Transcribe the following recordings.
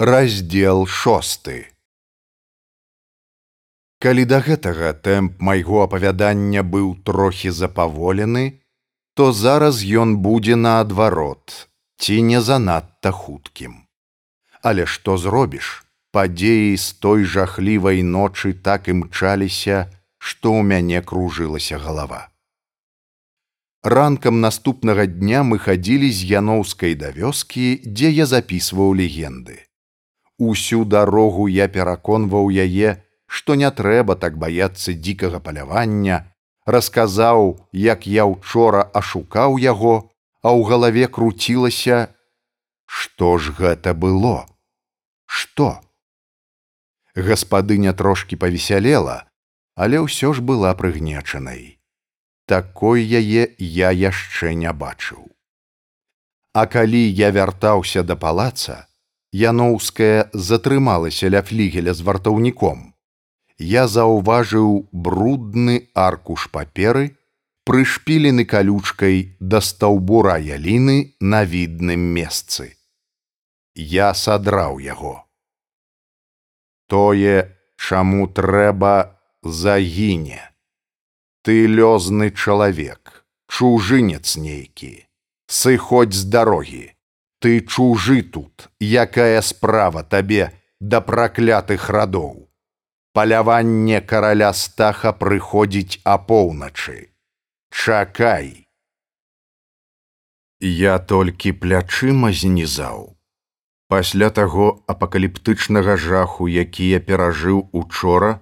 раздел шосты. Калі да гэтага тэмп майго апавядання быў трохі запаволены то зараз ён будзе наадварот ці не занадта хуткім. Але што зробіш? Падзеі з той жахлівай ночы так імчаліся што ў мяне кружылася галава. Ранкам наступнага дня мы хадзілі з яноўскай да вёскі дзе я запісваў легенды Усю дарогу я пераконваў яе, што не трэба так баяцца дзікага палявання, расказаў, як я учора ашукаў яго, а ў галаве круцілася: Што ж гэта было? Што? Гаспадыня трошки павесялела, але ўсё ж была прыгнечанай. Такой яе я яшчэ не бачыў. А калі я вяртаўся да палаца, Яноўская затрымалася ля флігеля з вартаўніком. Я заўважыў брудны аркуш паперы, прышпілены калючкай да стаўбура яліны на відным месцы. Я садраў яго. Тое, чаму трэба загіне. Ты лёзны чалавек, чужынец нейкі, сыходзь з дарогі ты чужы тут якая справа табе да праклятых радоў. Паляванне караля стаха прыходзіць апоўначы. Чакай. Я толькі плячыма знізаў. Пасля таго апакаліптычнага жаху які я перажыў учора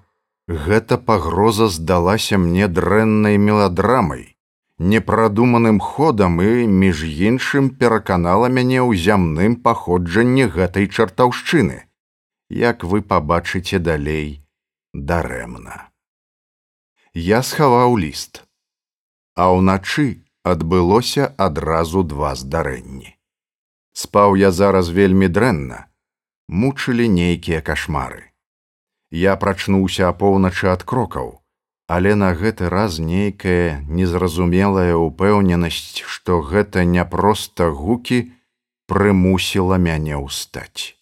гэта пагроза здалася мне дрэннай меладрамай непрадуманым ходам і між іншым пераканала мяне ў зямным паходжанні гэтай чартаўшчыны. Як вы пабачыце далей дарэмна. Я схаваў ліст. А ўначы адбылося адразу два здарэнні. Спаў я зараз вельмі дрэнна. Мучылі нейкія кашмары. Я прачнуўся апоўначы ад крокаў але на гэты раз нейкая незразумелая ўпэўненасць, што гэта не проста гукі прымусіла мяне ўстаць.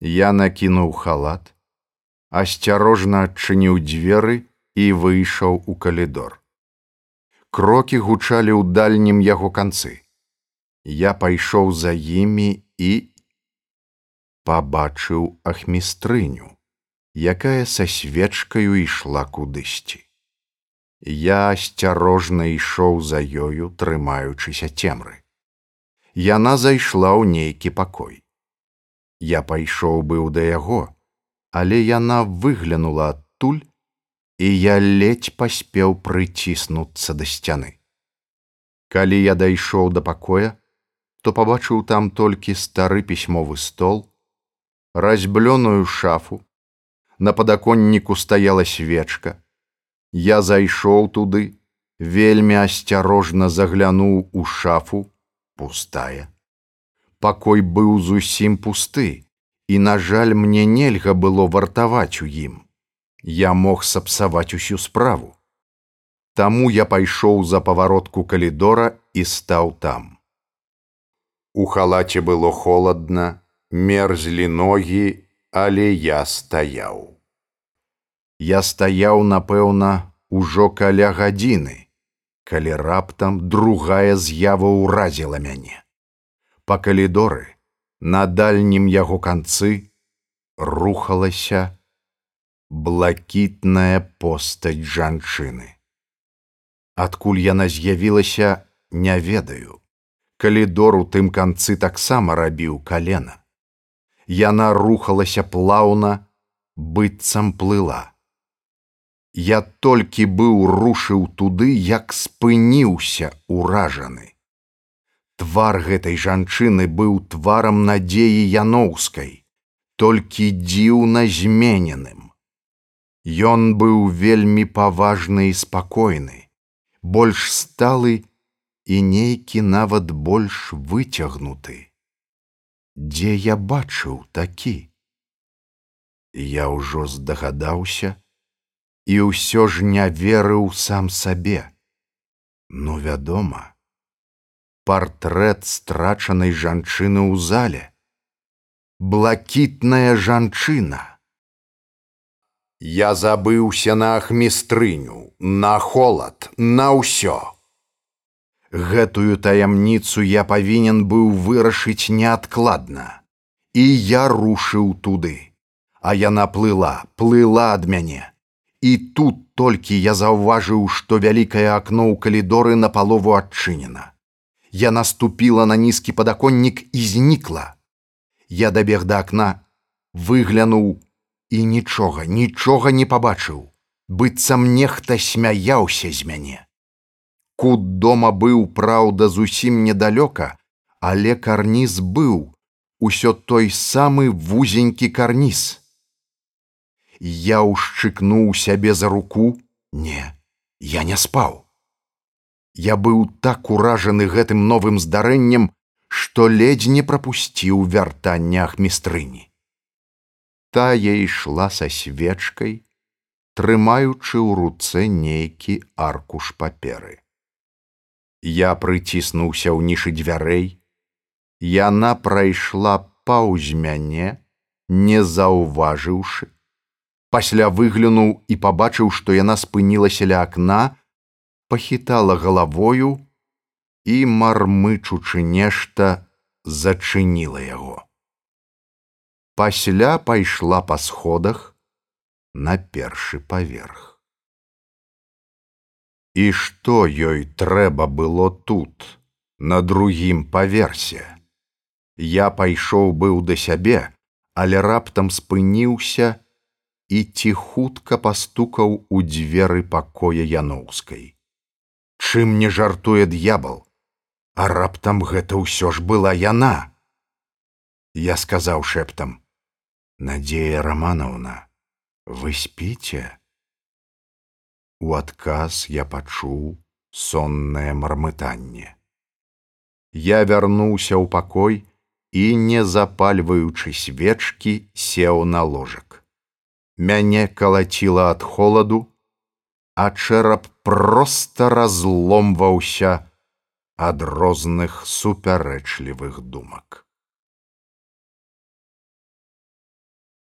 Я накінуў халат, асцярожна адчыніў дзверы і выйшаў у калідор. Крокі гучалі ў дальнім яго канцы. Я пайшоў за імі і пабачыў ахмістрыню якая са свечкаю ішла кудысьці. Я асцярожна ішоў за ёю, трымаючыся цемры. Яна зайшла ў нейкі пакой. Я пайшоў быў да яго, але яна выглянула адтуль, і я ледзь паспеў прыціснуцца да сцяны. Калі я дайшоў да пакоя, то пабачыў там толькі стары пісьмовы стол, разьблёную шафу, на падаконніку стаяла свечка. Я зайшоў туды, вельмі асцярожна заглянуў у шафу, пустая. Пакой быў зусім пусты, і, на жаль, мне нельга было вартаваць у ім. Я мог сапсаваць усю справу. Таму я пайшоў за паваротку калідора і стаў там. У халаце было холодна, мерзлі ногі, але я стаяў. Я стаяў, напэўна, ужо каля гадзіны, калі раптам другая з'ява ўразіла мяне. Па калідоры, на дальнім яго канцы рухалася блакітная постаць жанчыны. Адкуль яна з'явілася, не ведаю. Калідор у тым канцы таксама рабіў калена яна рухалася плаўна, быццам плыла. Я толькі быў рушыў туды, як спыніўся уражаны. Твар гэтай жанчыны быў тварам надзеі яноўскай, толькі дзіўна змененым. Ён быў вельмі паважны і спакойны, больш сталы і нейкі нават больш выцягнуты дзе я бачыў такі. Я ўжо здагадаўся і ўсё ж не верыў сам сабе. Ну, вядома, партрэт страчанай жанчыны ў зале. блакітная жанчына. Я забыўся на ахмістрыню, на холад, на ўсё. Гэтую таямніцу я павінен быў вырашыць неадкладна. І я рушыў туды. А яна плыла, плыла ад мяне. І тут толькі я заўважыў, што вялікае акно ў калідоры напалову адчынена. Я наступіла на нізкі падаконнік і знікла. Я дабег да акна, выглянуў, і нічога, нічога не пабачыў, быццам нехта смяяўся з мяне. Кут дома быў, праўда, зусім недалёка, але карніз быў, усё той самы вузенькі карніз. Я ўшчыкнуў сябе за руку, не, я не спаў. Я быў так уражаны гэтым новым здарэннем, што ледзь не прапусціў вяртаннях містрыні тая ішла са свечкай, трымаючы ў руцэ нейкі аркуш паперы. Я прыціснуўся ў нішы дзвярэй, яна прайшла паўз мяне, не заўважыўшы. Пасля выглянуў і пабачыў, што яна спынілася ля акна, пахітала галавою і мармычучы нешта зачыніла яго пасля пайшла па сходах на першы паверх. І што ёй трэба было тут, на другім паверсе. Я пайшоў быў да сябе, але раптам спыніўся і ці хутка пастукаў у дзверы пакоя яноўскай. Чым не жартуе д'ябал, а раптам гэта ўсё ж была яна. Я сказаў шэптам: Надея Романовна, вы спите? У адказ я пачуў соннае мармытанне. Я вярнуўся ў пакой і, не запальваючы свечкі, сеў на ложак. Мяне калаціла ад холаду, а чэрап проста разломваўся ад розных супярэчлівых думак.